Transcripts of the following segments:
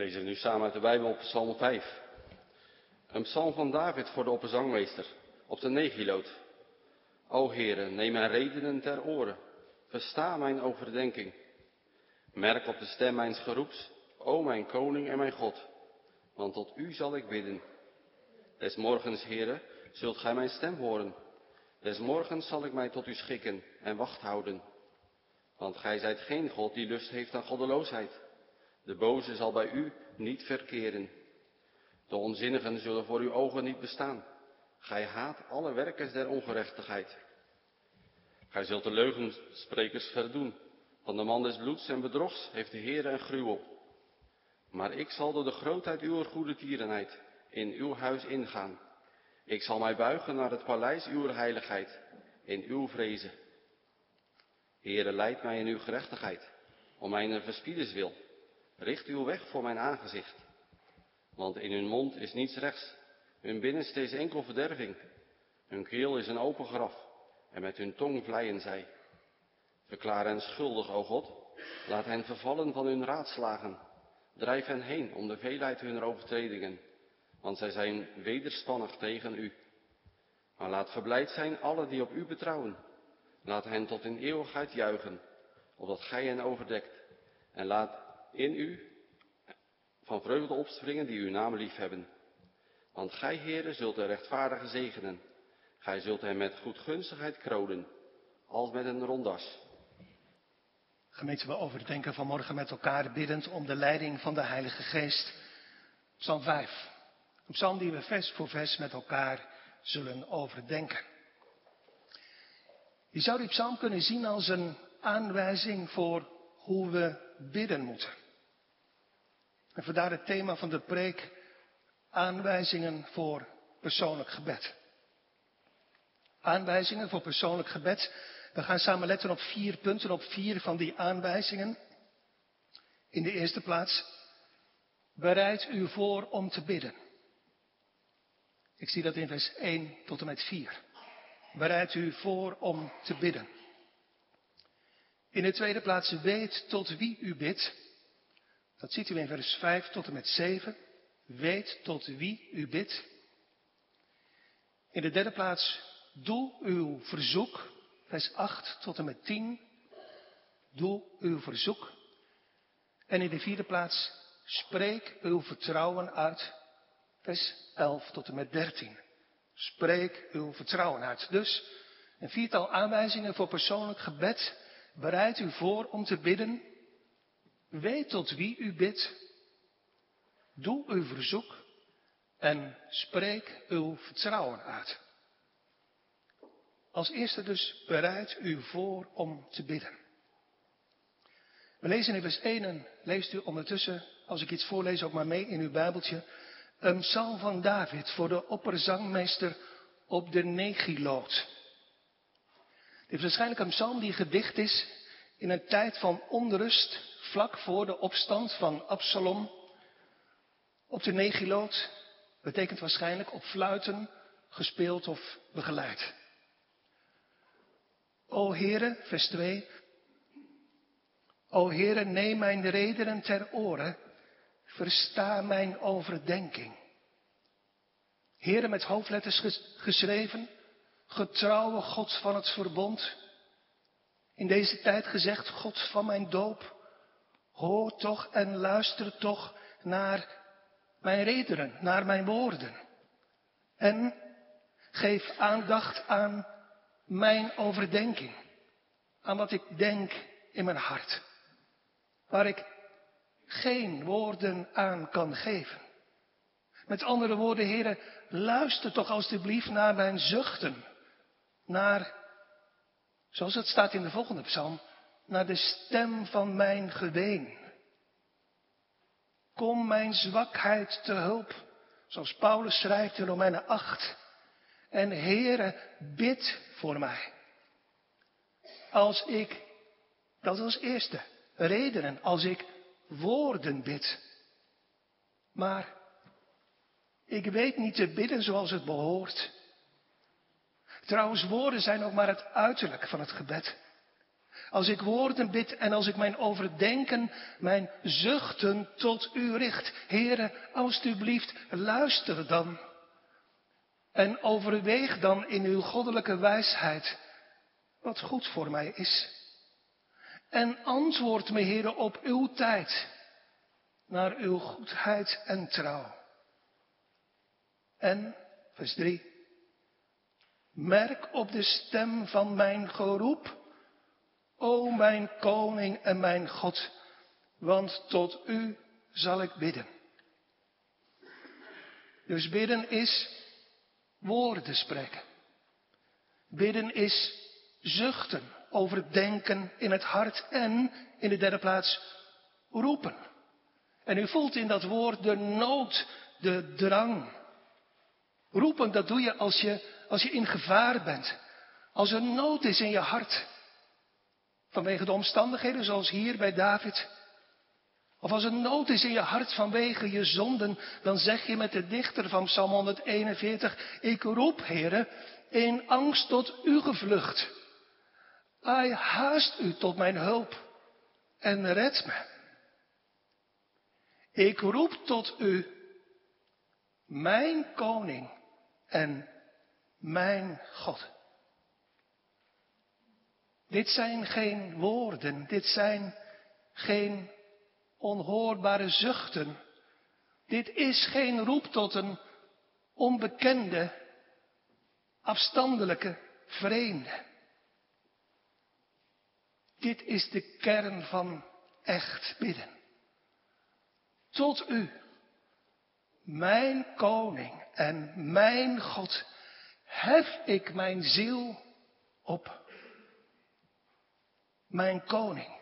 lezen we nu samen uit de Bijbel op Psalm 5. Een psalm van David voor de opperzangmeester op de negiloot. O Heere, neem mijn redenen ter oren. Versta mijn overdenking. Merk op de stem mijns geroeps, o mijn koning en mijn God. Want tot u zal ik bidden. Des morgens, Heere, zult gij mijn stem horen. Des morgens zal ik mij tot u schikken en wacht houden. Want gij zijt geen God die lust heeft aan goddeloosheid. De boze zal bij u niet verkeren. De onzinnigen zullen voor uw ogen niet bestaan. Gij haat alle werkers der ongerechtigheid. Gij zult de leugensprekers verdoen. Van de man des bloeds en bedrogs heeft de Heer een gruwel. Maar ik zal door de grootheid uw goede tierenheid in uw huis ingaan. Ik zal mij buigen naar het paleis uw heiligheid in uw vrezen. Heere, leid mij in uw gerechtigheid, om mijn verspieders wil. Richt uw weg voor mijn aangezicht. Want in hun mond is niets rechts, hun binnenste is enkel verderving. Hun keel is een open graf, en met hun tong vleien zij. Verklaar hen schuldig, o God. Laat hen vervallen van hun raadslagen. Drijf hen heen om de veelheid hunner overtredingen, want zij zijn wederspannig tegen u. Maar laat verblijd zijn alle die op u betrouwen. Laat hen tot in eeuwigheid juichen, opdat gij hen overdekt. En laat in u van vreugde opspringen die uw naam lief hebben. Want gij, heren, zult de rechtvaardige zegenen. Gij zult hem met goedgunstigheid kronen, als met een rondas. Gemeente, we overdenken vanmorgen met elkaar biddend om de leiding van de Heilige Geest. Psalm 5. Een psalm die we vers voor vers met elkaar zullen overdenken. Je zou die psalm kunnen zien als een aanwijzing voor hoe we bidden moeten. En vandaar het thema van de preek, aanwijzingen voor persoonlijk gebed. Aanwijzingen voor persoonlijk gebed. We gaan samen letten op vier punten, op vier van die aanwijzingen. In de eerste plaats, bereid u voor om te bidden. Ik zie dat in vers 1 tot en met 4. Bereid u voor om te bidden. In de tweede plaats, weet tot wie u bidt. Dat ziet u in vers 5 tot en met 7. Weet tot wie u bidt. In de derde plaats, doe uw verzoek. Vers 8 tot en met 10. Doe uw verzoek. En in de vierde plaats, spreek uw vertrouwen uit. Vers 11 tot en met 13. Spreek uw vertrouwen uit. Dus een viertal aanwijzingen voor persoonlijk gebed. Bereid u voor om te bidden. Weet tot wie u bidt. Doe uw verzoek. En spreek uw vertrouwen uit. Als eerste dus bereid u voor om te bidden. We lezen in vers 1 en leest u ondertussen, als ik iets voorlees, ook maar mee in uw Bijbeltje. Een psalm van David voor de opperzangmeester op de Negiloot. Dit is waarschijnlijk een psalm die gedicht is in een tijd van onrust, vlak voor de opstand van Absalom. Op de Negiloot betekent waarschijnlijk op fluiten, gespeeld of begeleid. O Heere, vers 2. O Heere, neem mijn redenen ter oren Versta mijn overdenking. Heren met hoofdletters geschreven, getrouwe God van het verbond. In deze tijd gezegd, God van mijn doop, hoor toch en luister toch naar mijn redenen, naar mijn woorden. En geef aandacht aan mijn overdenking, aan wat ik denk in mijn hart, waar ik geen woorden aan kan geven. Met andere woorden, heren, luister toch alstublieft naar mijn zuchten. Naar, zoals het staat in de volgende psalm, naar de stem van mijn geween. Kom mijn zwakheid te hulp, zoals Paulus schrijft in Romeinen 8. En Heere, bid voor mij. Als ik, dat als eerste, redenen, als ik woorden bid. Maar ik weet niet te bidden zoals het behoort. Trouwens, woorden zijn ook maar het uiterlijk van het gebed. Als ik woorden bid en als ik mijn overdenken, mijn zuchten tot u richt. Heere, alstublieft, luister dan. En overweeg dan in uw goddelijke wijsheid wat goed voor mij is. En antwoord me, Heere, op uw tijd, naar uw goedheid en trouw. En, vers 3, merk op de stem van mijn geroep, o mijn koning en mijn God, want tot u zal ik bidden. Dus bidden is woorden spreken. Bidden is zuchten, overdenken in het hart en in de derde plaats roepen. En u voelt in dat woord de nood, de drang. Roepen, dat doe je als je, als je in gevaar bent. Als er nood is in je hart. Vanwege de omstandigheden zoals hier bij David. Of als er nood is in je hart vanwege je zonden, dan zeg je met de dichter van Psalm 141, ik roep, heren, in angst tot u gevlucht. Ai, haast u tot mijn hulp en red me. Ik roep tot u, mijn koning en mijn God. Dit zijn geen woorden, dit zijn geen onhoorbare zuchten. Dit is geen roep tot een onbekende, afstandelijke vreemde. Dit is de kern van echt bidden. Tot u, mijn koning en mijn God, hef ik mijn ziel op. Mijn koning.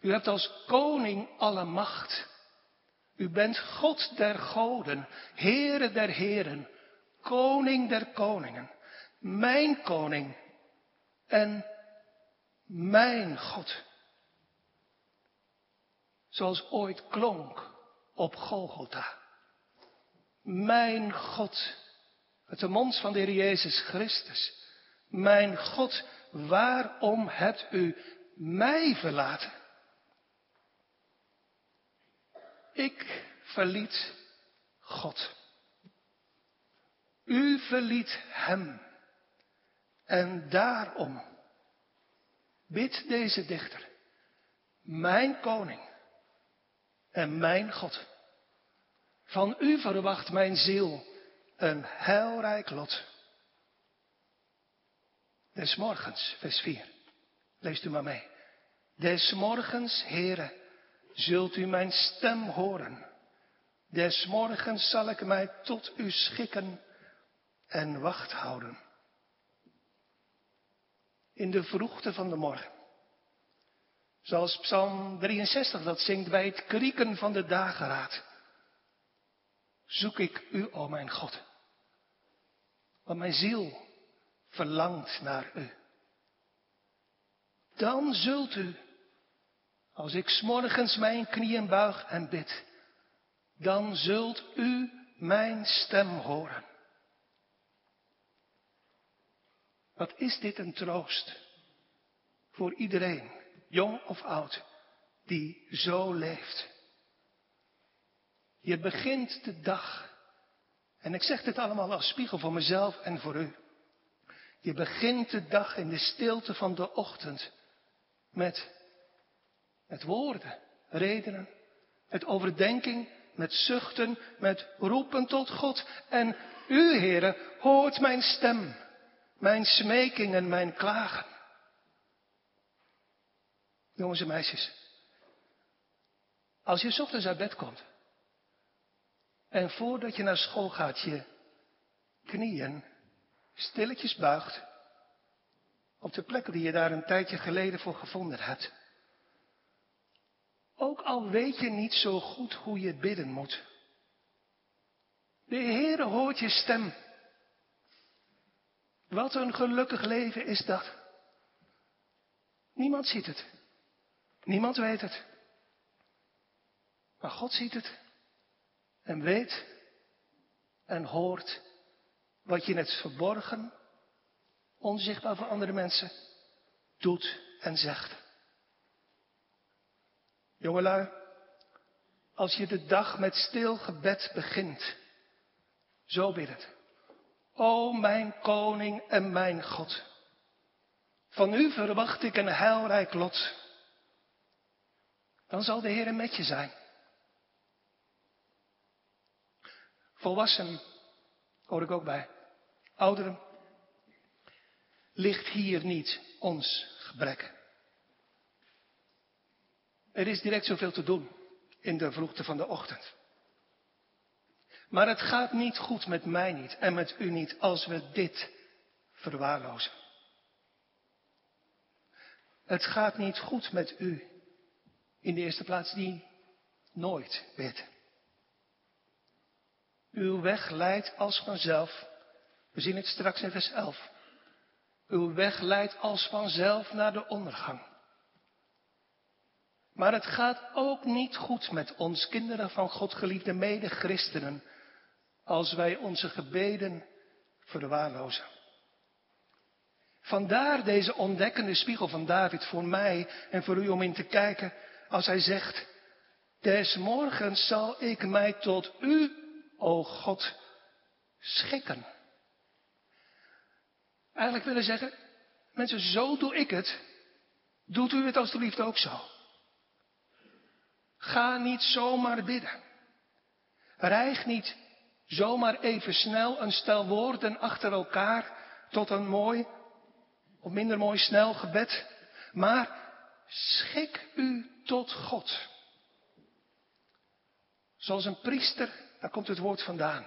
U hebt als koning alle macht. U bent God der goden, Heere der heren, koning der koningen, mijn koning en mijn God. Zoals ooit klonk op Golgotha. Mijn God, uit de mond van de Heer Jezus Christus. Mijn God, waarom hebt u mij verlaten? Ik verliet God. U verliet Hem. En daarom bidt deze dichter, mijn koning en mijn God. Van u verwacht mijn ziel een heilrijk lot. Des morgens, vers 4. Leest u maar mee. Des morgens, heren, zult u mijn stem horen. Des morgens zal ik mij tot u schikken en wacht houden. In de vroegte van de morgen. Zoals Psalm 63 dat zingt bij het krieken van de dageraad. Zoek ik u, o mijn God. Want mijn ziel verlangt naar u. Dan zult u als ik smorgens mijn knieën buig en bid, dan zult u mijn stem horen. Wat is dit een troost voor iedereen, jong of oud, die zo leeft. Je begint de dag, en ik zeg dit allemaal als spiegel voor mezelf en voor u. Je begint de dag in de stilte van de ochtend met met woorden, redenen, met overdenking, met zuchten, met roepen tot God. En u, heren, hoort mijn stem, mijn smeking en mijn klagen. Jongens en meisjes, als je ochtends uit bed komt en voordat je naar school gaat je knieën stilletjes buigt op de plek die je daar een tijdje geleden voor gevonden hebt. Ook al weet je niet zo goed hoe je bidden moet. De Heere hoort je stem. Wat een gelukkig leven is dat. Niemand ziet het. Niemand weet het. Maar God ziet het. En weet en hoort wat je in het verborgen, onzichtbaar voor andere mensen, doet en zegt. Jongelui, als je de dag met stil gebed begint, zo bid het. O mijn koning en mijn God, van u verwacht ik een heilrijk lot. Dan zal de Heer met je zijn. Volwassen hoor ik ook bij. Ouderen, ligt hier niet ons gebrek. Er is direct zoveel te doen in de vroegte van de ochtend. Maar het gaat niet goed met mij niet en met u niet als we dit verwaarlozen. Het gaat niet goed met u in de eerste plaats die nooit bidt. Uw weg leidt als vanzelf. We zien het straks in vers 11. Uw weg leidt als vanzelf naar de ondergang. Maar het gaat ook niet goed met ons kinderen van God geliefde mede-christenen als wij onze gebeden verwaarlozen. Vandaar deze ontdekkende spiegel van David voor mij en voor u om in te kijken als hij zegt, des morgens zal ik mij tot u, o God, schikken. Eigenlijk willen zeggen, mensen, zo doe ik het. Doet u het alstublieft ook zo. Ga niet zomaar bidden. Rijg niet zomaar even snel een stel woorden achter elkaar tot een mooi of minder mooi snel gebed. Maar schik u tot God. Zoals een priester, daar komt het woord vandaan,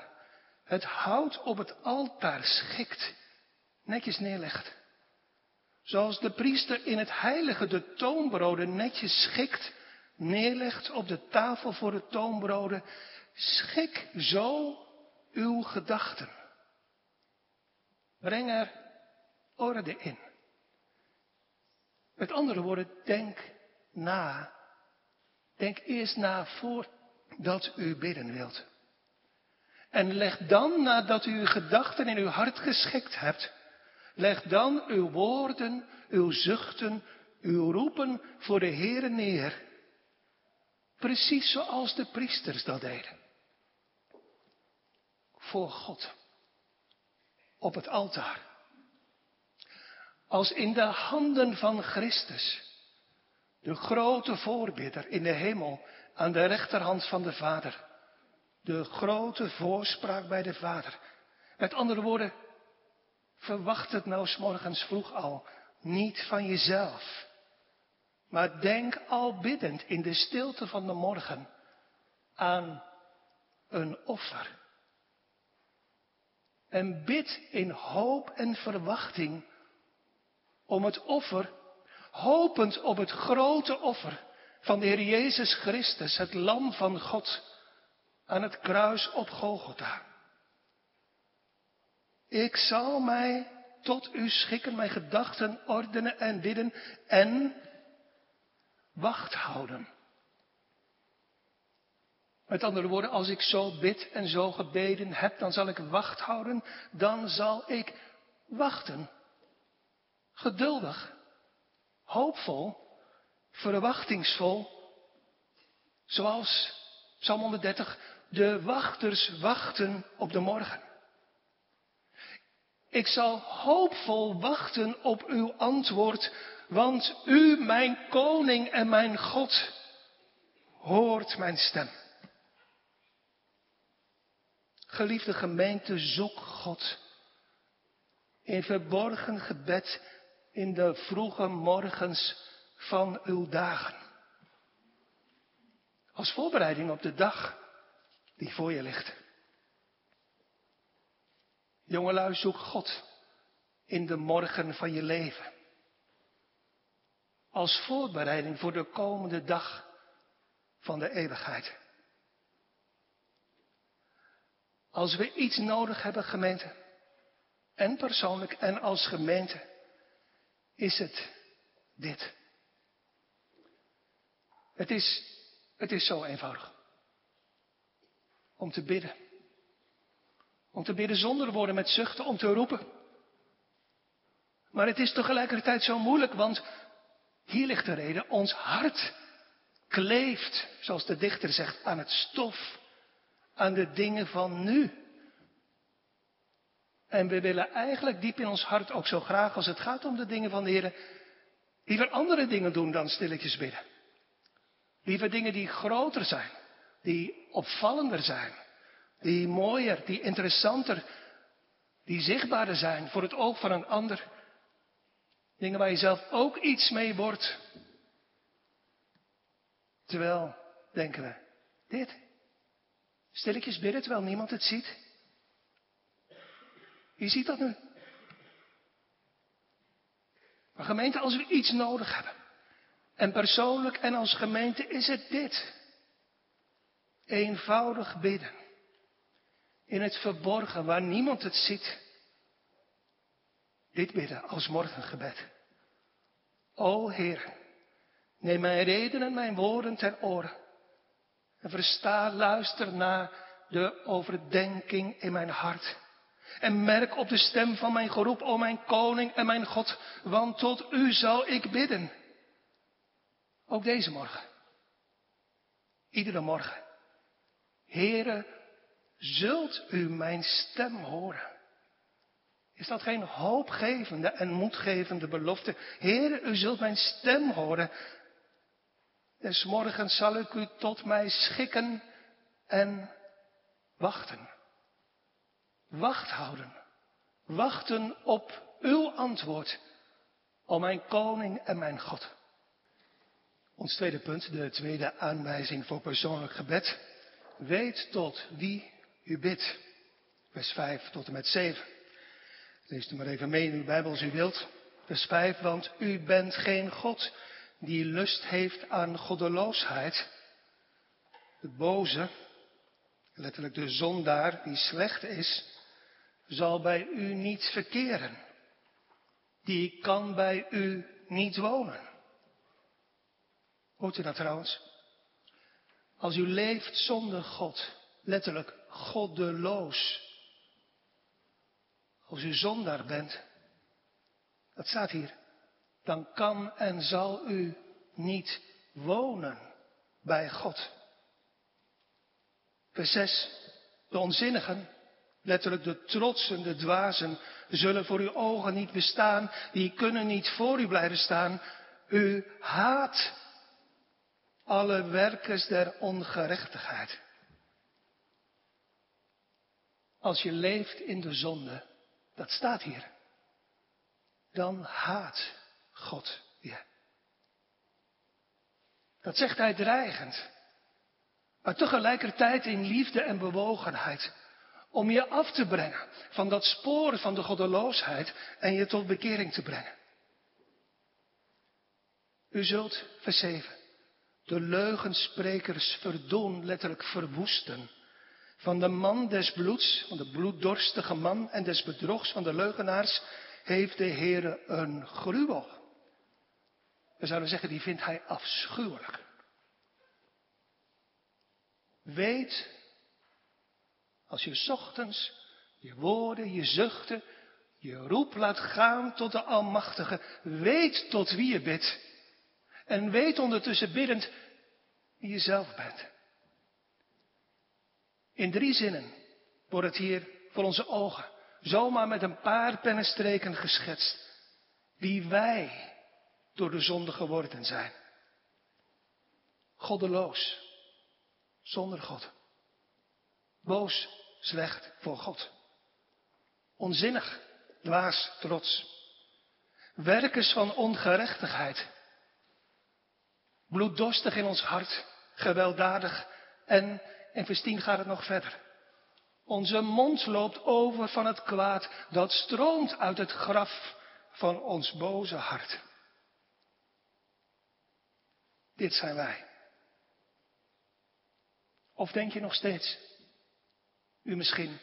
het hout op het altaar schikt, netjes neerlegt. Zoals de priester in het heilige de toonbroden netjes schikt, neerlegt op de tafel voor de toonbroden, schik zo uw gedachten. Breng er orde in. Met andere woorden, denk na. Denk eerst na voordat u bidden wilt. En leg dan, nadat u uw gedachten in uw hart geschikt hebt, leg dan uw woorden, uw zuchten, uw roepen voor de Heere neer. Precies zoals de priesters dat deden. Voor God. Op het altaar. Als in de handen van Christus de grote voorbidder in de hemel aan de rechterhand van de Vader. De grote voorspraak bij de Vader. Met andere woorden, verwacht het nou s morgens vroeg al niet van jezelf. Maar denk al biddend in de stilte van de morgen aan een offer. En bid in hoop en verwachting om het offer hopend op het grote offer van de Heer Jezus Christus, het lam van God, aan het kruis op Golgotha. Ik zal mij tot u schikken, mijn gedachten ordenen en bidden en wacht houden. Met andere woorden, als ik zo bid en zo gebeden heb, dan zal ik wacht houden, dan zal ik wachten. Geduldig hoopvol, verwachtingsvol, zoals Psalm 130, de wachters wachten op de morgen. Ik zal hoopvol wachten op uw antwoord, want u, mijn koning en mijn God, hoort mijn stem. Geliefde gemeente, zoek God in verborgen gebed in de vroege morgens van uw dagen. Als voorbereiding op de dag die voor je ligt. Jongelui, zoek God in de morgen van je leven. Als voorbereiding voor de komende dag van de eeuwigheid. Als we iets nodig hebben, gemeente, en persoonlijk en als gemeente, is het dit. Het is, het is zo eenvoudig. Om te bidden. Om te bidden zonder woorden met zuchten, om te roepen. Maar het is tegelijkertijd zo moeilijk, want Hier ligt de reden. Ons hart kleeft, zoals de dichter zegt, aan het stof, aan de dingen van nu. En we willen eigenlijk diep in ons hart ook zo graag als het gaat om de dingen van de Heer, liever andere dingen doen dan stilletjes bidden. Liever dingen die groter zijn, die opvallender zijn, die mooier, die interessanter, die zichtbaarder zijn voor het oog van een ander. Dingen waar je zelf ook iets mee wordt. Terwijl, denken we, dit, stilletjes bidden terwijl niemand het ziet. Wie ziet dat nu? Maar gemeente, als we iets nodig hebben, en persoonlijk en als gemeente is het dit. Eenvoudig bidden. In het verborgen waar niemand het ziet. Dit bidden als morgengebed. O Heer, neem mijn redenen, mijn woorden ter oren. En versta, luister naar de overdenking in mijn hart. En merk op de stem van mijn geroep, o mijn koning en mijn God, want tot u zal ik bidden. Ook deze morgen. Iedere morgen. Here, zult u mijn stem horen? Is dat geen hoopgevende en moedgevende belofte? Heere, u zult mijn stem horen. Des morgens zal ik u tot mij schikken en wachten. Wacht houden. Wachten op uw antwoord, o mijn koning en mijn God. Ons tweede punt, de tweede aanwijzing voor persoonlijk gebed. Weet tot wie u bidt. Vers 5 tot en met 7. Lees u maar even mee in uw Bijbel als u wilt. Vers 5, want u bent geen God die lust heeft aan goddeloosheid. De boze, letterlijk de zondaar die slecht is, zal bij u niet verkeren. Die kan bij u niet wonen. Hoort u dat trouwens? Als u leeft zonder God, letterlijk goddeloos. Als u zondaar bent, dat staat hier, dan kan en zal u niet wonen bij God. Vers 6. De onzinnigen, letterlijk de trotsen, de dwazen, zullen voor uw ogen niet bestaan, die kunnen niet voor u blijven staan. U haat alle werkers der ongerechtigheid. Als je leeft in de zonde, dat staat hier, dan haat God je. Dat zegt hij dreigend, maar tegelijkertijd in liefde en bewogenheid, om je af te brengen van dat spoor van de goddeloosheid en je tot bekering te brengen. U zult, vers 7, de leugensprekers verdoen, letterlijk verwoesten. Van de man des bloeds, van de bloeddorstige man en des bedrogs van de leugenaars, heeft de Heere een gruwel. We zouden zeggen, die vindt hij afschuwelijk. Weet, als je ochtends je woorden, je zuchten, je roep laat gaan tot de Almachtige, weet tot wie je bidt. En weet ondertussen biddend wie je zelf bent. In drie zinnen wordt het hier voor onze ogen zomaar met een paar pennenstreken geschetst. Wie wij door de zonde geworden zijn. Goddeloos, zonder God. Boos, slecht voor God. Onzinnig, dwaas, trots. Werkers van ongerechtigheid, bloeddorstig in ons hart, gewelddadig en, in vers 10 gaat het nog verder. Onze mond loopt over van het kwaad dat stroomt uit het graf van ons boze hart. Dit zijn wij. Of denk je nog steeds, u misschien,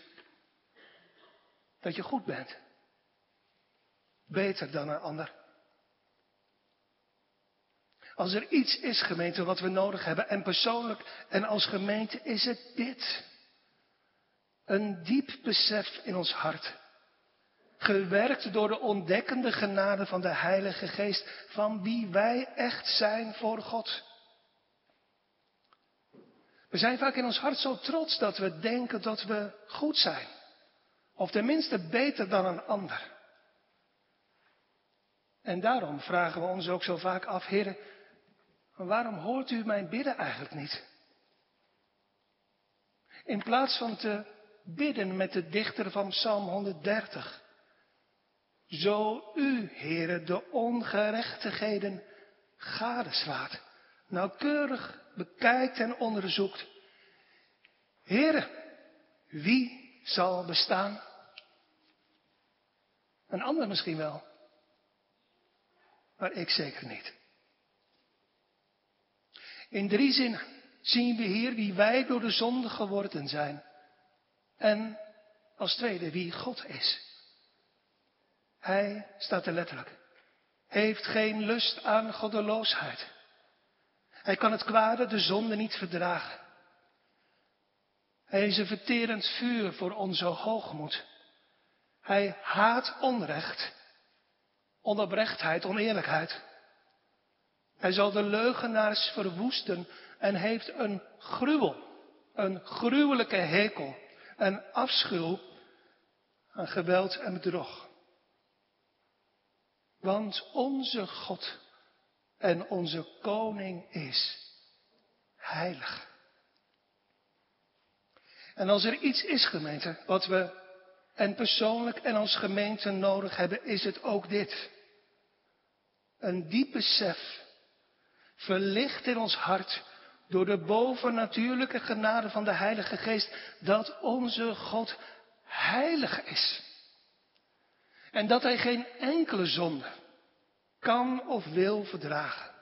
dat je goed bent? Beter dan een ander? Als er iets is, gemeente, wat we nodig hebben, en persoonlijk en als gemeente, is het dit. Een diep besef in ons hart gewerkt door de ontdekkende genade van de Heilige Geest, van wie wij echt zijn voor God. We zijn vaak in ons hart zo trots dat we denken dat we goed zijn. Of tenminste beter dan een ander. En daarom vragen we ons ook zo vaak af, heren, waarom hoort u mijn bidden eigenlijk niet? In plaats van te bidden met de dichter van Psalm 130. Zo u, heren, de ongerechtigheden gadeslaat, nauwkeurig bekijkt en onderzoekt. Heren, wie zal bestaan? Een ander misschien wel, maar ik zeker niet. In drie zinnen zien we hier wie wij door de zonde geworden zijn. En als tweede wie God is. Hij, staat er letterlijk, heeft geen lust aan goddeloosheid. Hij kan het kwade, de zonde niet verdragen. Hij is een verterend vuur voor onze hoogmoed. Hij haat onrecht, onoprechtheid, oneerlijkheid. Hij zal de leugenaars verwoesten en heeft een gruwel, een gruwelijke hekel, een afschuw aan geweld en bedrog. Want onze God en onze koning is heilig. En als er iets is, gemeente, wat we en persoonlijk en als gemeente nodig hebben, is het ook dit. Een diep besef, verlicht in ons hart door de bovennatuurlijke genade van de Heilige Geest, dat onze God heilig is. En dat Hij geen enkele zonde kan of wil verdragen.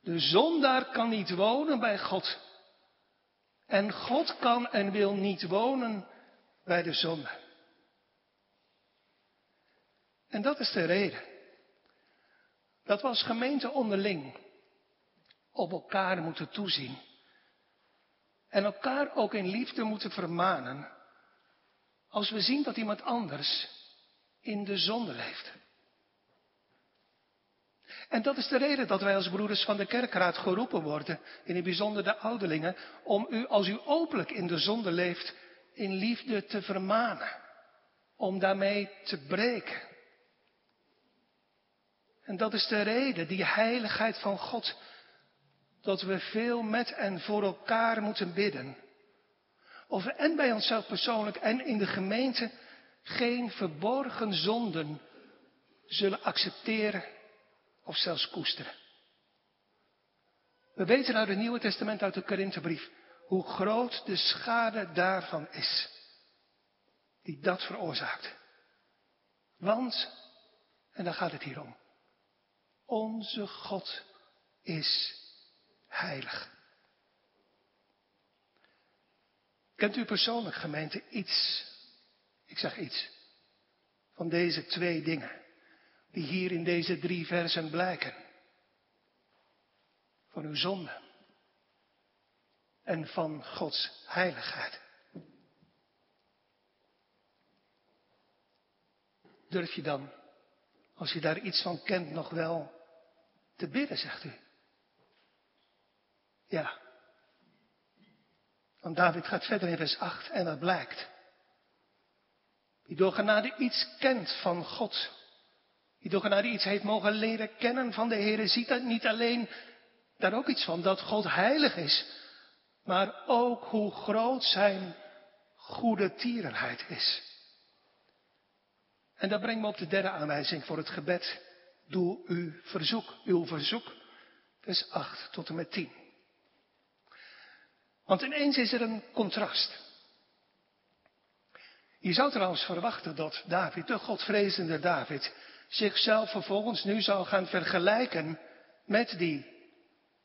De zondaar kan niet wonen bij God. En God kan en wil niet wonen bij de zonde. En dat is de reden dat we als gemeente onderling op elkaar moeten toezien. En elkaar ook in liefde moeten vermanen. Als we zien dat iemand anders in de zonde leeft. En dat is de reden dat wij als broeders van de kerkraad geroepen worden, in het bijzonder de ouderlingen, om u, als u openlijk in de zonde leeft, in liefde te vermanen. Om daarmee te breken. En dat is de reden, die heiligheid van God, dat we veel met en voor elkaar moeten bidden. Of we en bij onszelf persoonlijk en in de gemeente geen verborgen zonden zullen accepteren of zelfs koesteren. We weten uit het Nieuwe Testament, uit de Korinthebrief, hoe groot de schade daarvan is. Die dat veroorzaakt. Want, en daar gaat het hier om, onze God is heilig. Kent u persoonlijk, gemeente, iets, ik zeg iets, van deze twee dingen? die hier in deze drie versen blijken. Van uw zonde en van Gods heiligheid. Durf je dan, als je daar iets van kent, nog wel te bidden, zegt u? Ja. Want David gaat verder in vers 8 en dat blijkt. Die door genade iets kent van God die door genade iets heeft mogen leren kennen van de Heer, ziet dat niet alleen daar ook iets van, dat God heilig is, maar ook hoe groot zijn goede tierenheid is. En dat brengt me op de derde aanwijzing voor het gebed. Doe uw verzoek, uw verzoek. Vers 8 tot en met 10. Want ineens is er een contrast. Je zou trouwens verwachten dat David, de godvrezende David, zichzelf vervolgens nu zou gaan vergelijken met die,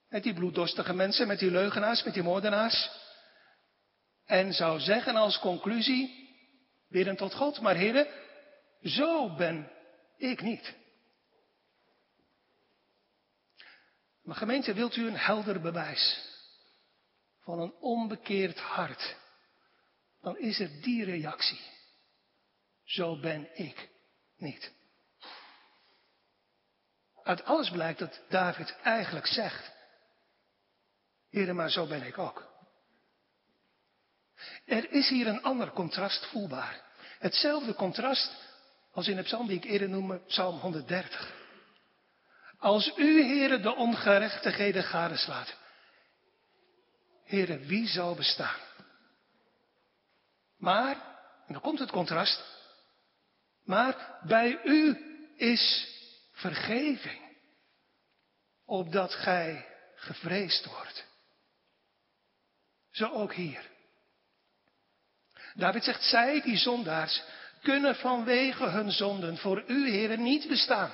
met die bloeddorstige mensen, met die leugenaars, met die moordenaars. En zou zeggen als conclusie, bidden tot God, maar heren, zo ben ik niet. Maar gemeente, wilt u een helder bewijs van een onbekeerd hart, dan is het die reactie. zo ben ik niet. Uit alles blijkt dat David eigenlijk zegt, Heer, maar zo ben ik ook. Er is hier een ander contrast voelbaar. Hetzelfde contrast als in de psalm die ik eerder noemde, psalm 130. Als u, heren, de ongerechtigheden gadeslaat, heren, wie zal bestaan? Maar, en dan komt het contrast, maar bij u is vergeving, opdat gij gevreesd wordt. Zo ook hier. David zegt, zij, die zondaars, kunnen vanwege hun zonden voor u, heren, niet bestaan.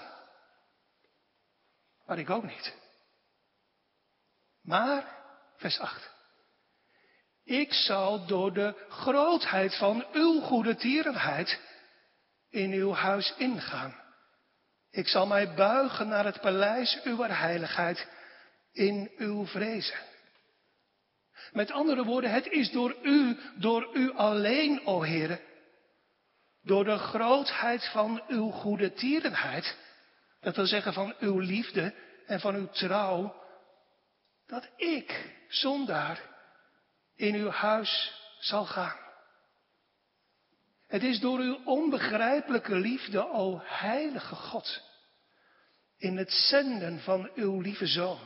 Maar ik ook niet. Maar, vers 8. Ik zal door de grootheid van uw goede tierenheid in uw huis ingaan. Ik zal mij buigen naar het paleis uw heiligheid in uw vrezen. Met andere woorden, het is door u, door u alleen, o Heere, door de grootheid van uw goede tierenheid, dat wil zeggen van uw liefde en van uw trouw, dat ik, zondaar, in uw huis zal gaan. Het is door uw onbegrijpelijke liefde, o heilige God, in het zenden van uw lieve Zoon.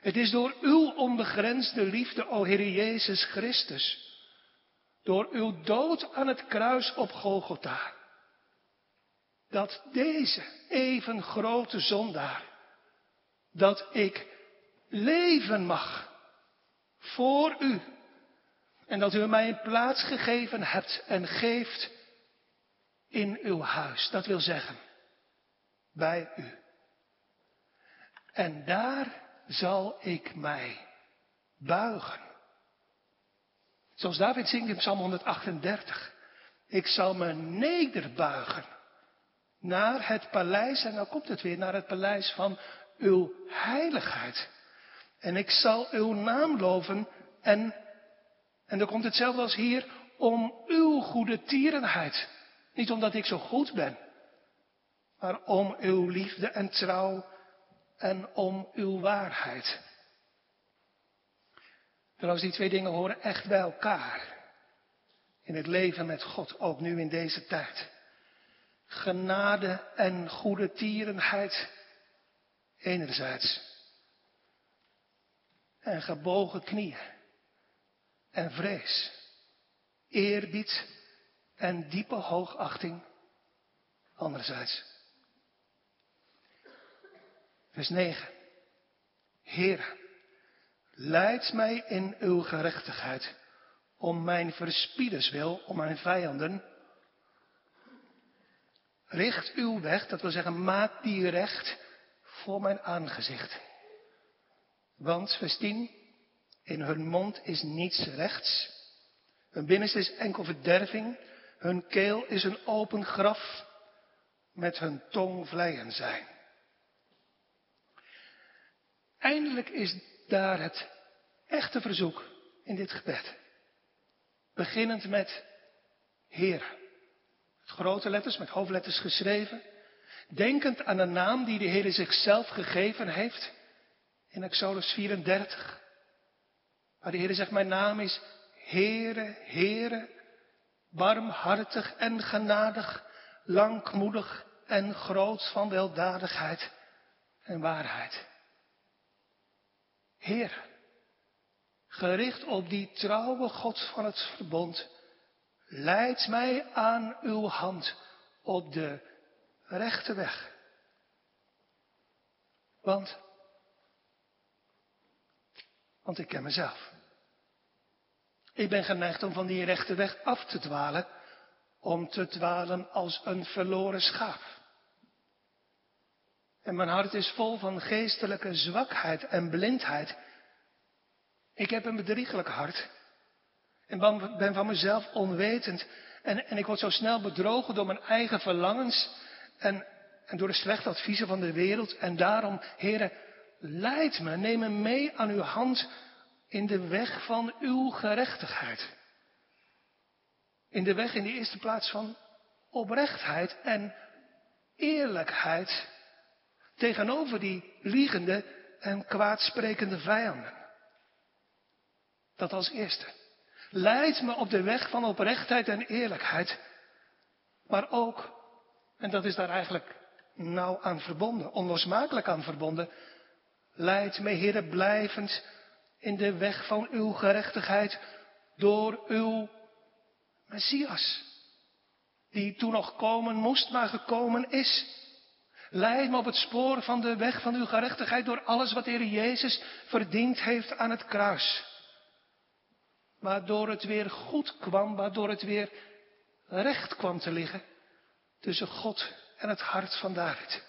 Het is door uw onbegrensde liefde, o Heer Jezus Christus, door uw dood aan het kruis op Golgotha, dat deze even grote zondaar, dat ik leven mag voor u. En dat u mij een plaats gegeven hebt en geeft in uw huis. Dat wil zeggen, bij u. En daar zal ik mij buigen. Zoals David zingt in Psalm 138. Ik zal me nederbuigen naar het paleis, en dan komt het weer, naar het paleis van uw heiligheid. En ik zal uw naam loven en, en dan komt hetzelfde als hier, om uw goede tierenheid. Niet omdat ik zo goed ben, maar om uw liefde en trouw en om uw waarheid. Trouwens, die twee dingen horen echt bij elkaar. In het leven met God, ook nu in deze tijd. Genade en goede tierenheid enerzijds. En gebogen knieën en vrees. Eerbied en diepe hoogachting anderzijds. Vers 9. Heer, leid mij in uw gerechtigheid, om mijn verspieders wil, om mijn vijanden. Richt uw weg, dat wil zeggen, maak die recht voor mijn aangezicht. Want, vers 10, in hun mond is niets rechts. Hun binnenste is enkel verderving. Hun keel is een open graf. Met hun tong vleien zijn. Eindelijk is daar het echte verzoek in dit gebed. Beginnend met Heer. Met grote letters, met hoofdletters geschreven. Denkend aan de naam die de Heer zichzelf gegeven heeft. In Exodus 34. Waar de Heer zegt, mijn naam is Heere, Heere. Barmhartig en genadig. Langmoedig en groot van weldadigheid en waarheid. Heer, gericht op die trouwe God van het verbond, leid mij aan uw hand op de rechte weg. Want, want ik ken mezelf. Ik ben geneigd om van die rechte weg af te dwalen, om te dwalen als een verloren schaap. En mijn hart is vol van geestelijke zwakheid en blindheid. Ik heb een bedriegelijk hart. En ben van mezelf onwetend. En, en ik word zo snel bedrogen door mijn eigen verlangens. En, en door de slechte adviezen van de wereld. En daarom, heren, leid me, neem me mee aan uw hand in de weg van uw gerechtigheid. In de weg in de eerste plaats van oprechtheid en eerlijkheid tegenover die liegende en kwaadsprekende vijanden. Dat als eerste. Leid me op de weg van oprechtheid en eerlijkheid. Maar ook, en dat is daar eigenlijk nauw aan verbonden, onlosmakelijk aan verbonden, leid me, Heere, blijvend in de weg van uw gerechtigheid door uw Messias, die toen nog komen moest, maar gekomen is. Leid me op het spoor van de weg van uw gerechtigheid door alles wat de Heer Jezus verdiend heeft aan het kruis. Waardoor het weer goed kwam, waardoor het weer recht kwam te liggen tussen God en het hart van David.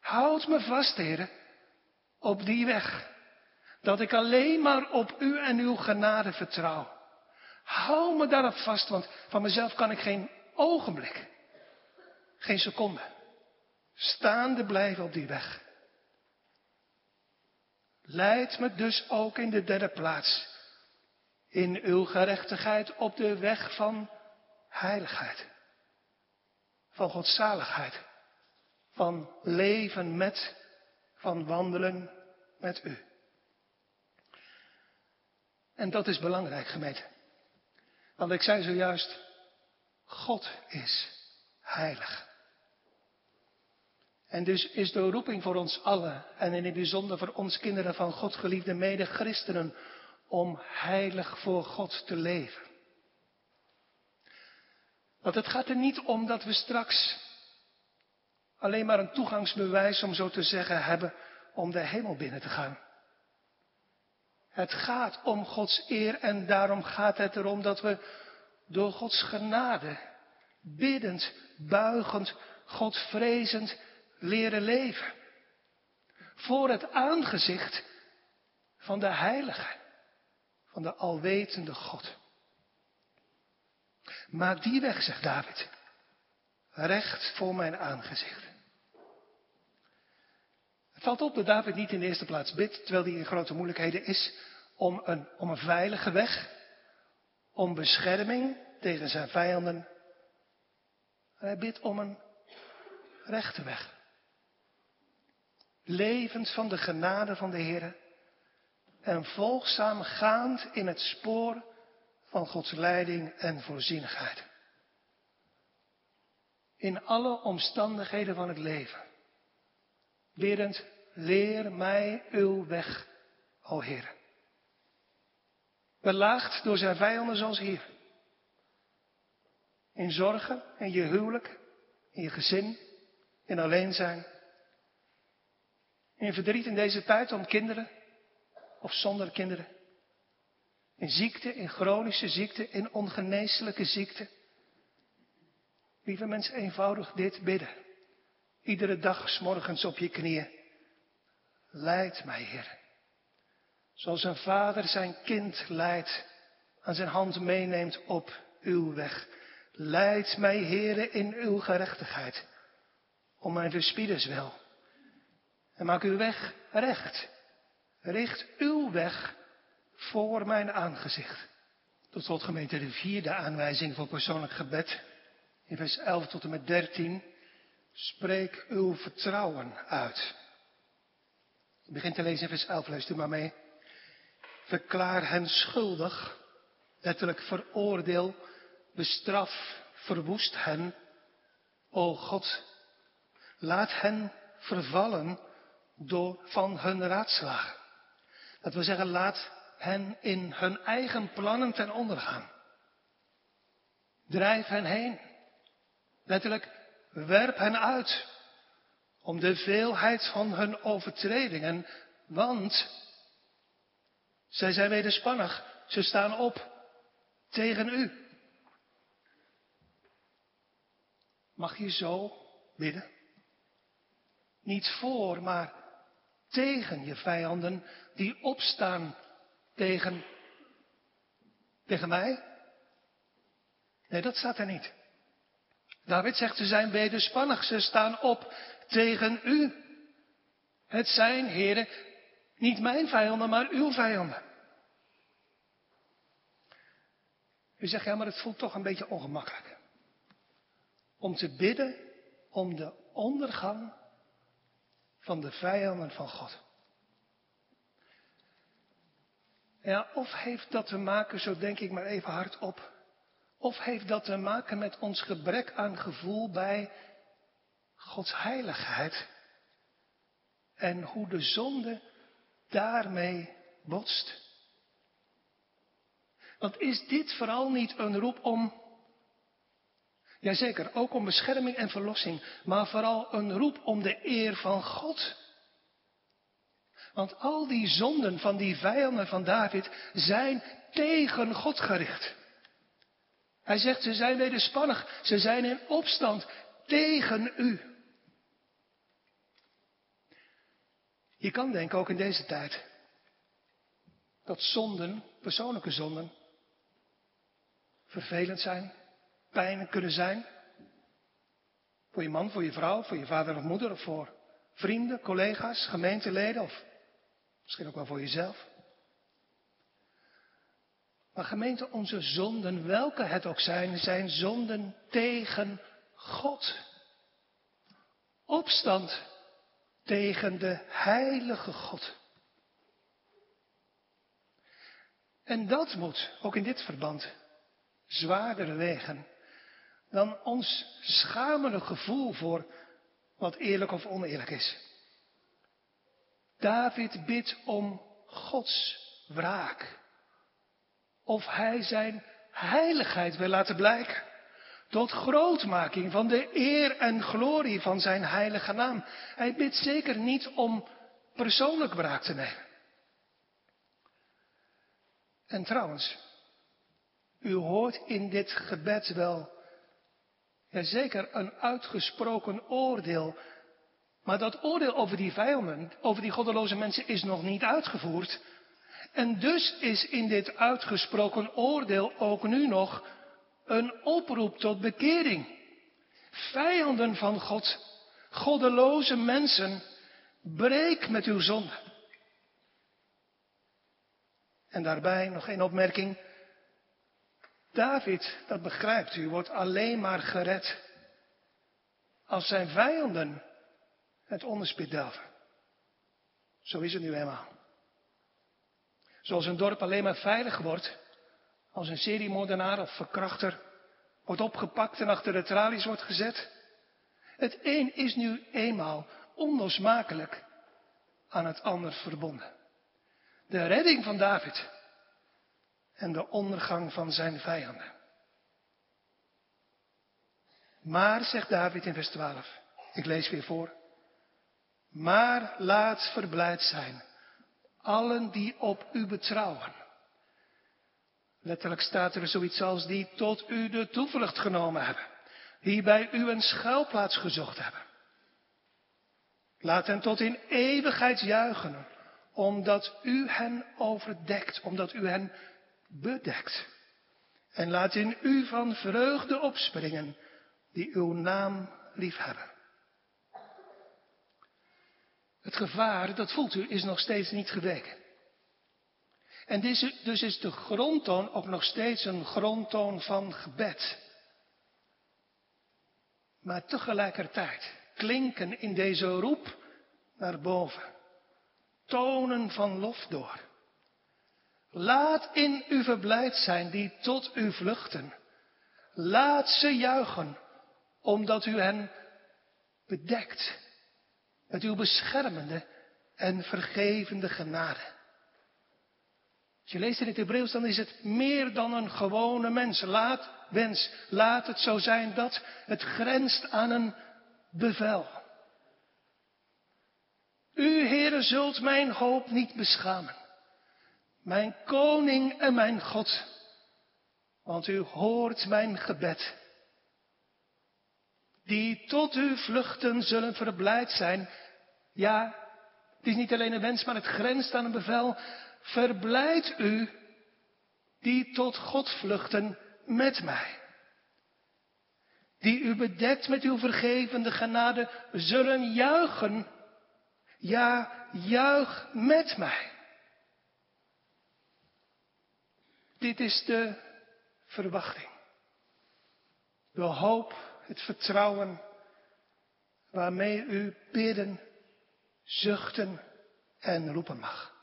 Houd me vast, heren, op die weg, dat ik alleen maar op u en uw genade vertrouw. Hou me daarop vast, want van mezelf kan ik geen ogenblik, geen seconde, staande blijven op die weg. Leid me dus ook in de derde plaats in uw gerechtigheid op de weg van heiligheid, van godzaligheid, van leven met, van wandelen met u. En dat is belangrijk, gemeente. Want ik zei zojuist, God is heilig. En dus is de roeping voor ons allen, en in het bijzonder voor ons kinderen van God geliefde mede-christenen, om heilig voor God te leven. Want het gaat er niet om dat we straks alleen maar een toegangsbewijs, om zo te zeggen, hebben om de hemel binnen te gaan. Het gaat om Gods eer en daarom gaat het erom dat we door Gods genade, biddend, buigend, Godvrezend leren leven. Voor het aangezicht van de Heilige, van de alwetende God. Maak die weg, zegt David, recht voor mijn aangezicht. Het valt op dat David niet in de eerste plaats bidt, terwijl hij in grote moeilijkheden is, om een, om een veilige weg, om bescherming tegen zijn vijanden. Hij bidt om een rechte weg. Levend van de genade van de Heer en volgzaam gaand in het spoor van Gods leiding en voorzienigheid. In alle omstandigheden van het leven. Biddend, leer mij uw weg, o Heer. Belaagd door zijn vijanden zoals hier. In zorgen, in je huwelijk, in je gezin, in alleen zijn. In verdriet in deze tijd om kinderen of zonder kinderen. In ziekte, in chronische ziekte, in ongeneeslijke ziekte. Lieve mensen, eenvoudig dit bidden. Iedere dag, s morgens op je knieën. Leid mij, Heer. Zoals een vader zijn kind leidt, aan zijn hand meeneemt op uw weg. Leid mij, Heere, in uw gerechtigheid, om mijn verspieders wel. En maak uw weg recht. Richt uw weg voor mijn aangezicht. Tot slot gemeente de vierde aanwijzing voor persoonlijk gebed. In vers 11 tot en met 13. Spreek uw vertrouwen uit. Ik begin te lezen in vers 11, luister maar mee. Verklaar hen schuldig, letterlijk veroordeel, bestraf, verwoest hen. O God, laat hen vervallen door van hun raadslagen. Dat wil zeggen, laat hen in hun eigen plannen ten onder gaan. Drijf hen heen. Letterlijk, werp hen uit. Om de veelheid van hun overtredingen, want zij zijn wederspannig. Ze staan op tegen u. Mag je zo bidden? Niet voor, maar tegen je vijanden die opstaan tegen, tegen mij? Nee, dat staat er niet. David zegt, ze zijn wederspannig, ze staan op tegen u. Het zijn, heren, niet mijn vijanden, maar uw vijanden. U zegt, ja, maar het voelt toch een beetje ongemakkelijk. Om te bidden om de ondergang van de vijanden van God. Ja, of heeft dat te maken, zo denk ik maar even hardop, of heeft dat te maken met ons gebrek aan gevoel bij Gods heiligheid en hoe de zonde daarmee botst? Want is dit vooral niet een roep om, jazeker, ook om bescherming en verlossing, maar vooral een roep om de eer van God? Want al die zonden van die vijanden van David zijn tegen God gericht. Hij zegt, ze zijn wederspannig, ze zijn in opstand tegen u. Je kan denken, ook in deze tijd, dat zonden, persoonlijke zonden, vervelend zijn, pijn kunnen zijn. Voor je man, voor je vrouw, voor je vader of moeder, of voor vrienden, collega's, gemeenteleden, of misschien ook wel voor jezelf. Maar gemeente, onze zonden, welke het ook zijn, zijn zonden tegen God. Opstand tegen de heilige God. En dat moet, ook in dit verband, zwaarder wegen dan ons schamele gevoel voor wat eerlijk of oneerlijk is. David bidt om Gods wraak. Of hij zijn heiligheid wil laten blijken. Tot grootmaking van de eer en glorie van zijn heilige naam. Hij bidt zeker niet om persoonlijk wraak te nemen. En trouwens, u hoort in dit gebed wel, ja zeker, een uitgesproken oordeel. Maar dat oordeel over die vijanden, over die goddeloze mensen, is nog niet uitgevoerd. En dus is in dit uitgesproken oordeel ook nu nog een oproep tot bekering. Vijanden van God, goddeloze mensen, breek met uw zonde. En daarbij nog één opmerking. David, dat begrijpt u, wordt alleen maar gered als zijn vijanden het onderspit delven. Zo is het nu helemaal. Zoals een dorp alleen maar veilig wordt als een seriemoordenaar of verkrachter wordt opgepakt en achter de tralies wordt gezet. Het een is nu eenmaal onlosmakelijk aan het ander verbonden. De redding van David en de ondergang van zijn vijanden. Maar, zegt David in vers 12, ik lees weer voor, maar laat verblijd zijn allen die op u betrouwen. Letterlijk staat er zoiets als die tot u de toevlucht genomen hebben, die bij u een schuilplaats gezocht hebben. Laat hen tot in eeuwigheid juichen, omdat u hen overdekt, omdat u hen bedekt. En laat in u van vreugde opspringen, die uw naam liefhebben. Het gevaar, dat voelt u, is nog steeds niet geweken. En dus is de grondtoon ook nog steeds een grondtoon van gebed. Maar tegelijkertijd klinken in deze roep naar boven tonen van lof door. Laat in u verblijd zijn die tot u vluchten. Laat ze juichen, omdat u hen bedekt met uw beschermende en vergevende genade. Als je leest in het Hebreeuws, dan is het meer dan een gewone mens. Laat, wens, laat het zo zijn dat het grenst aan een bevel. U, Heere, zult mijn hoop niet beschamen. Mijn koning en mijn God. Want u hoort mijn gebed. Die tot u vluchten zullen verblijd zijn. Ja, het is niet alleen een wens, maar het grenst aan een bevel. Verblijd u die tot God vluchten met mij. Die u bedekt met uw vergevende genade zullen juichen ja, juich met mij. Dit is de verwachting. De hoop, het vertrouwen waarmee u bidden, zuchten en roepen mag.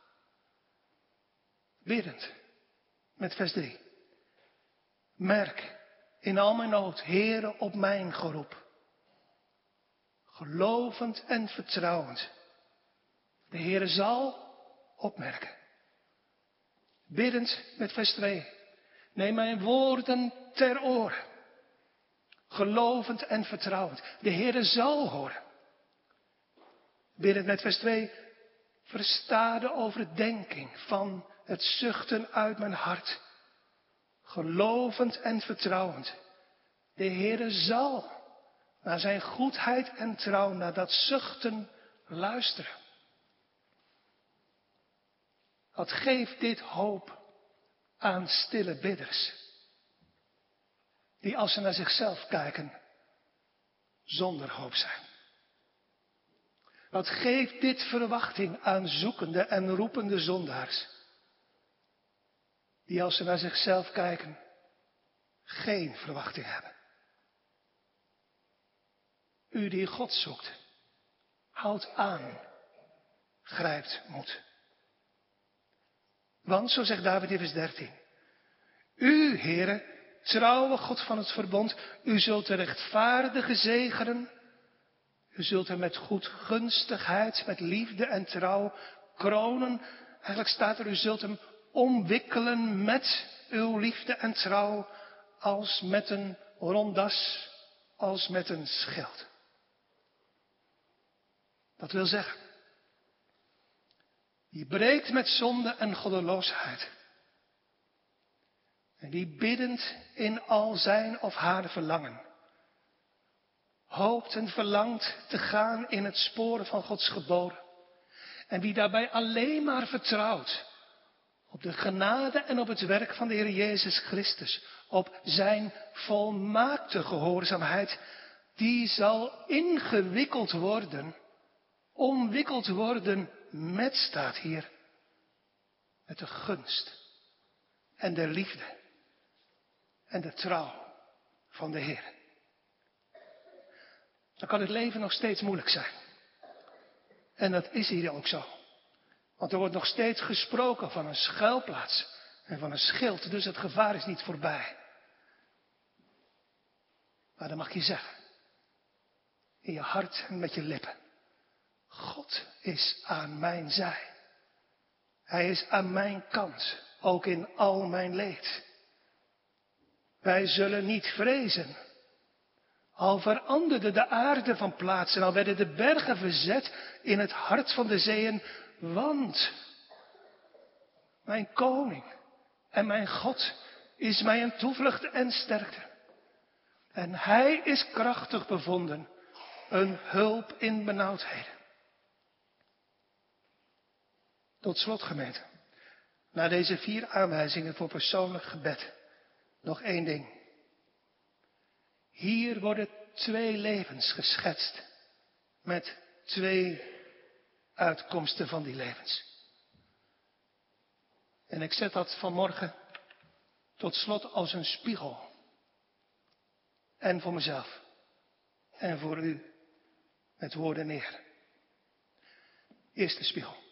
Biddend, met vers 3. Merk in al mijn nood, Heere, op mijn geroep. Gelovend en vertrouwend. De Heere zal opmerken. Biddend met vers 2. Neem mijn woorden ter oren. Gelovend en vertrouwend. De Heere zal horen. Biddend met vers 2. Versta de overdenking van het zuchten uit mijn hart. Gelovend en vertrouwend. De Heere zal naar zijn goedheid en trouw, naar dat zuchten luisteren. Wat geeft dit hoop aan stille bidders? Die als ze naar zichzelf kijken, zonder hoop zijn. Wat geeft dit verwachting aan zoekende en roepende zondaars? Die als ze naar zichzelf kijken, geen verwachting hebben. U die God zoekt, houdt aan, grijpt moed. Want, zo zegt David in vers 13, U, Heere, trouwe God van het verbond, u zult de rechtvaardige zegenen, u zult hem met goedgunstigheid, met liefde en trouw kronen. Eigenlijk staat er, u zult hem omwikkelen met uw liefde en trouw, als met een rondas, als met een schild. Dat wil zeggen, die breekt met zonde en goddeloosheid. En die biddend in al zijn of haar verlangen. Hoopt en verlangt te gaan in het sporen van Gods geboden. En wie daarbij alleen maar vertrouwt op de genade en op het werk van de Heer Jezus Christus. Op zijn volmaakte gehoorzaamheid. Die zal ingewikkeld worden. Omwikkeld worden met staat hier. Met de gunst en de liefde en de trouw van de Heer. Dan kan het leven nog steeds moeilijk zijn. En dat is hier ook zo. Want er wordt nog steeds gesproken van een schuilplaats en van een schild, dus het gevaar is niet voorbij. Maar dan mag je zeggen, in je hart en met je lippen, God is aan mijn zij. Hij is aan mijn kant, ook in al mijn leed. Wij zullen niet vrezen. Al veranderde de aarde van plaats en al werden de bergen verzet in het hart van de zeeën, want mijn koning en mijn God is mij een toevlucht en sterkte. En hij is krachtig bevonden, een hulp in benauwdheden. Tot slot gemeente, na deze vier aanwijzingen voor persoonlijk gebed, nog één ding. Hier worden twee levens geschetst met twee uitkomsten van die levens. En ik zet dat vanmorgen tot slot als een spiegel. En voor mezelf. En voor u met woorden neer. Eerste spiegel.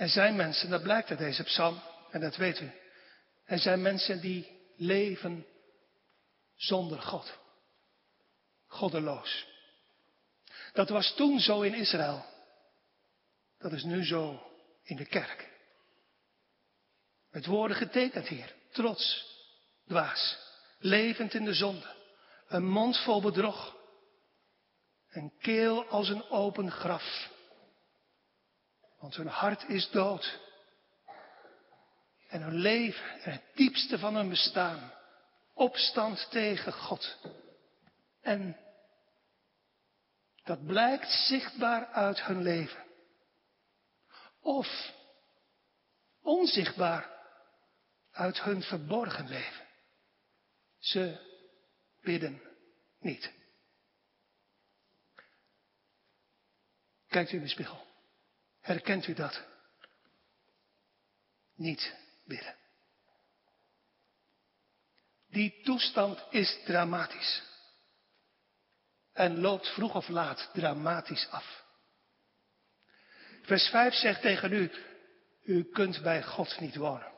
Er zijn mensen, dat blijkt uit deze psalm, en dat weet u. Er zijn mensen die leven zonder God. Goddeloos. Dat was toen zo in Israël. Dat is nu zo in de kerk. Met woorden getekend hier. Trots, dwaas, levend in de zonde. Een mond vol bedrog. Een keel als een open graf. Want hun hart is dood. En hun leven en het diepste van hun bestaan. Opstand tegen God. En dat blijkt zichtbaar uit hun leven. Of onzichtbaar uit hun verborgen leven. Ze bidden niet. Kijkt u in de spiegel. Herkent u dat? Niet bidden. Die toestand is dramatisch. En loopt vroeg of laat dramatisch af. Vers 5 zegt tegen u, u kunt bij God niet wonen.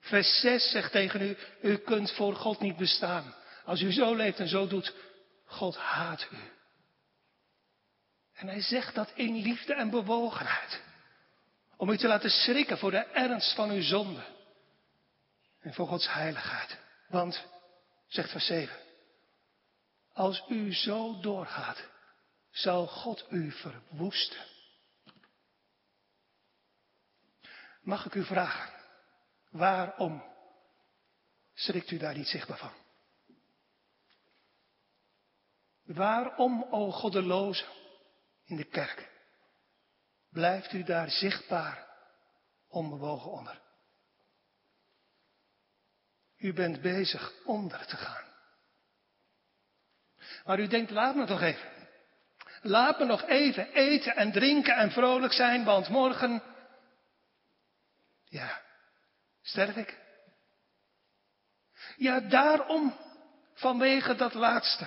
Vers 6 zegt tegen u, u kunt voor God niet bestaan. Als u zo leeft en zo doet, God haat u. En hij zegt dat in liefde en bewogenheid. Om u te laten schrikken voor de ernst van uw zonde. En voor Gods heiligheid. Want, zegt vers 7, als u zo doorgaat, zal God u verwoesten. Mag ik u vragen, waarom schrikt u daar niet zichtbaar van? Waarom, o goddeloze, in de kerk, blijft u daar zichtbaar onbewogen onder? U bent bezig onder te gaan. Maar u denkt, laat me toch even. Laat me nog even eten en drinken en vrolijk zijn, want morgen, ja, sterf ik. Ja, daarom, vanwege dat laatste,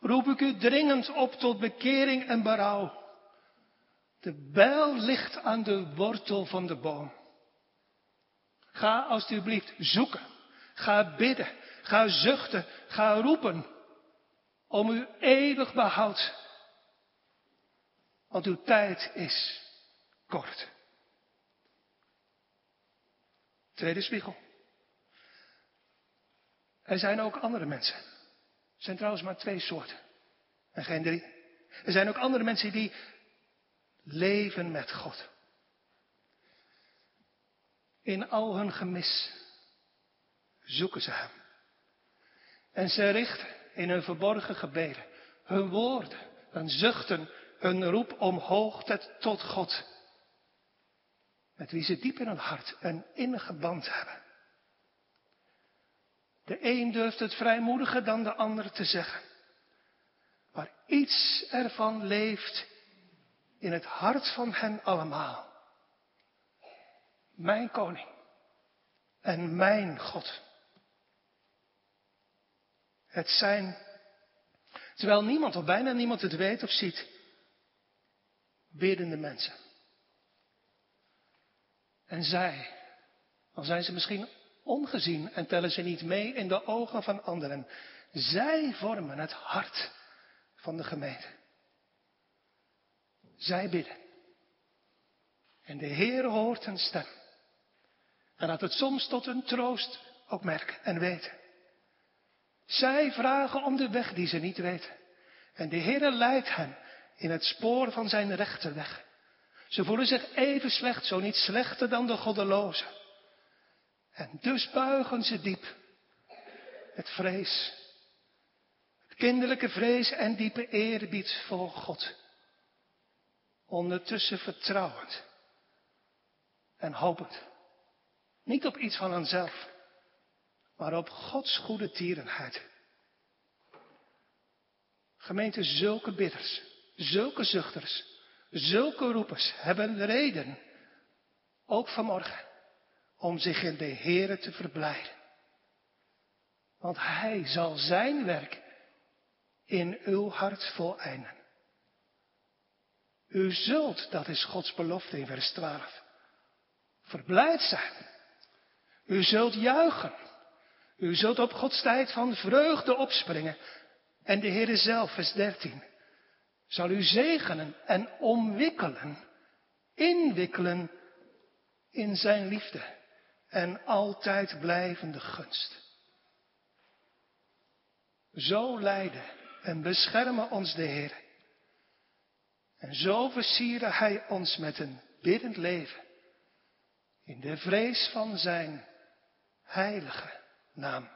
roep ik u dringend op tot bekering en berouw. De bijl ligt aan de wortel van de boom. Ga alstublieft zoeken. Ga bidden. Ga zuchten. Ga roepen. Om uw eeuwig behoud. Want uw tijd is kort. Tweede spiegel. Er zijn ook andere mensen. Er zijn trouwens maar twee soorten. En geen drie. Er zijn ook andere mensen die leven met God. In al hun gemis zoeken ze Hem. En ze richten in hun verborgen gebeden hun woorden, hun zuchten, hun roep omhoog tot God. Met wie ze diep in hun hart een innige band hebben. De een durft het vrijmoediger dan de ander te zeggen. Maar iets ervan leeft in het hart van hen allemaal. Mijn koning en mijn God. Het zijn, terwijl niemand of bijna niemand het weet of ziet, biddende mensen. En zij, al zijn ze misschien ongezien en tellen ze niet mee in de ogen van anderen, zij vormen het hart van de gemeente. Zij bidden. En de Heer hoort hun stem. En laat het soms tot hun troost ook merken en weten. Zij vragen om de weg die ze niet weten. En de Heer leidt hen in het spoor van zijn rechterweg. Ze voelen zich even slecht, zo niet slechter dan de goddelozen. En dus buigen ze diep. Het vrees. Het kinderlijke vrees en diepe eerbied voor God. Ondertussen vertrouwend. En hopend. Niet op iets van henzelf, maar op Gods goede tierenheid. Gemeente, zulke bidders, zulke zuchters, zulke roepers hebben reden, ook vanmorgen, om zich in de Here te verblijden. Want Hij zal zijn werk in uw hart voleinden. U zult, dat is Gods belofte in vers 12, verblijd zijn. U zult juichen. U zult op Gods tijd van vreugde opspringen. En de Heere zelf, vers 13, zal u zegenen en omwikkelen, inwikkelen in zijn liefde en altijd blijvende gunst. Zo leiden en beschermen ons de Heer. En zo versieren Hij ons met een biddend leven in de vrees van Zijn heilige naam.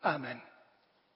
Amen.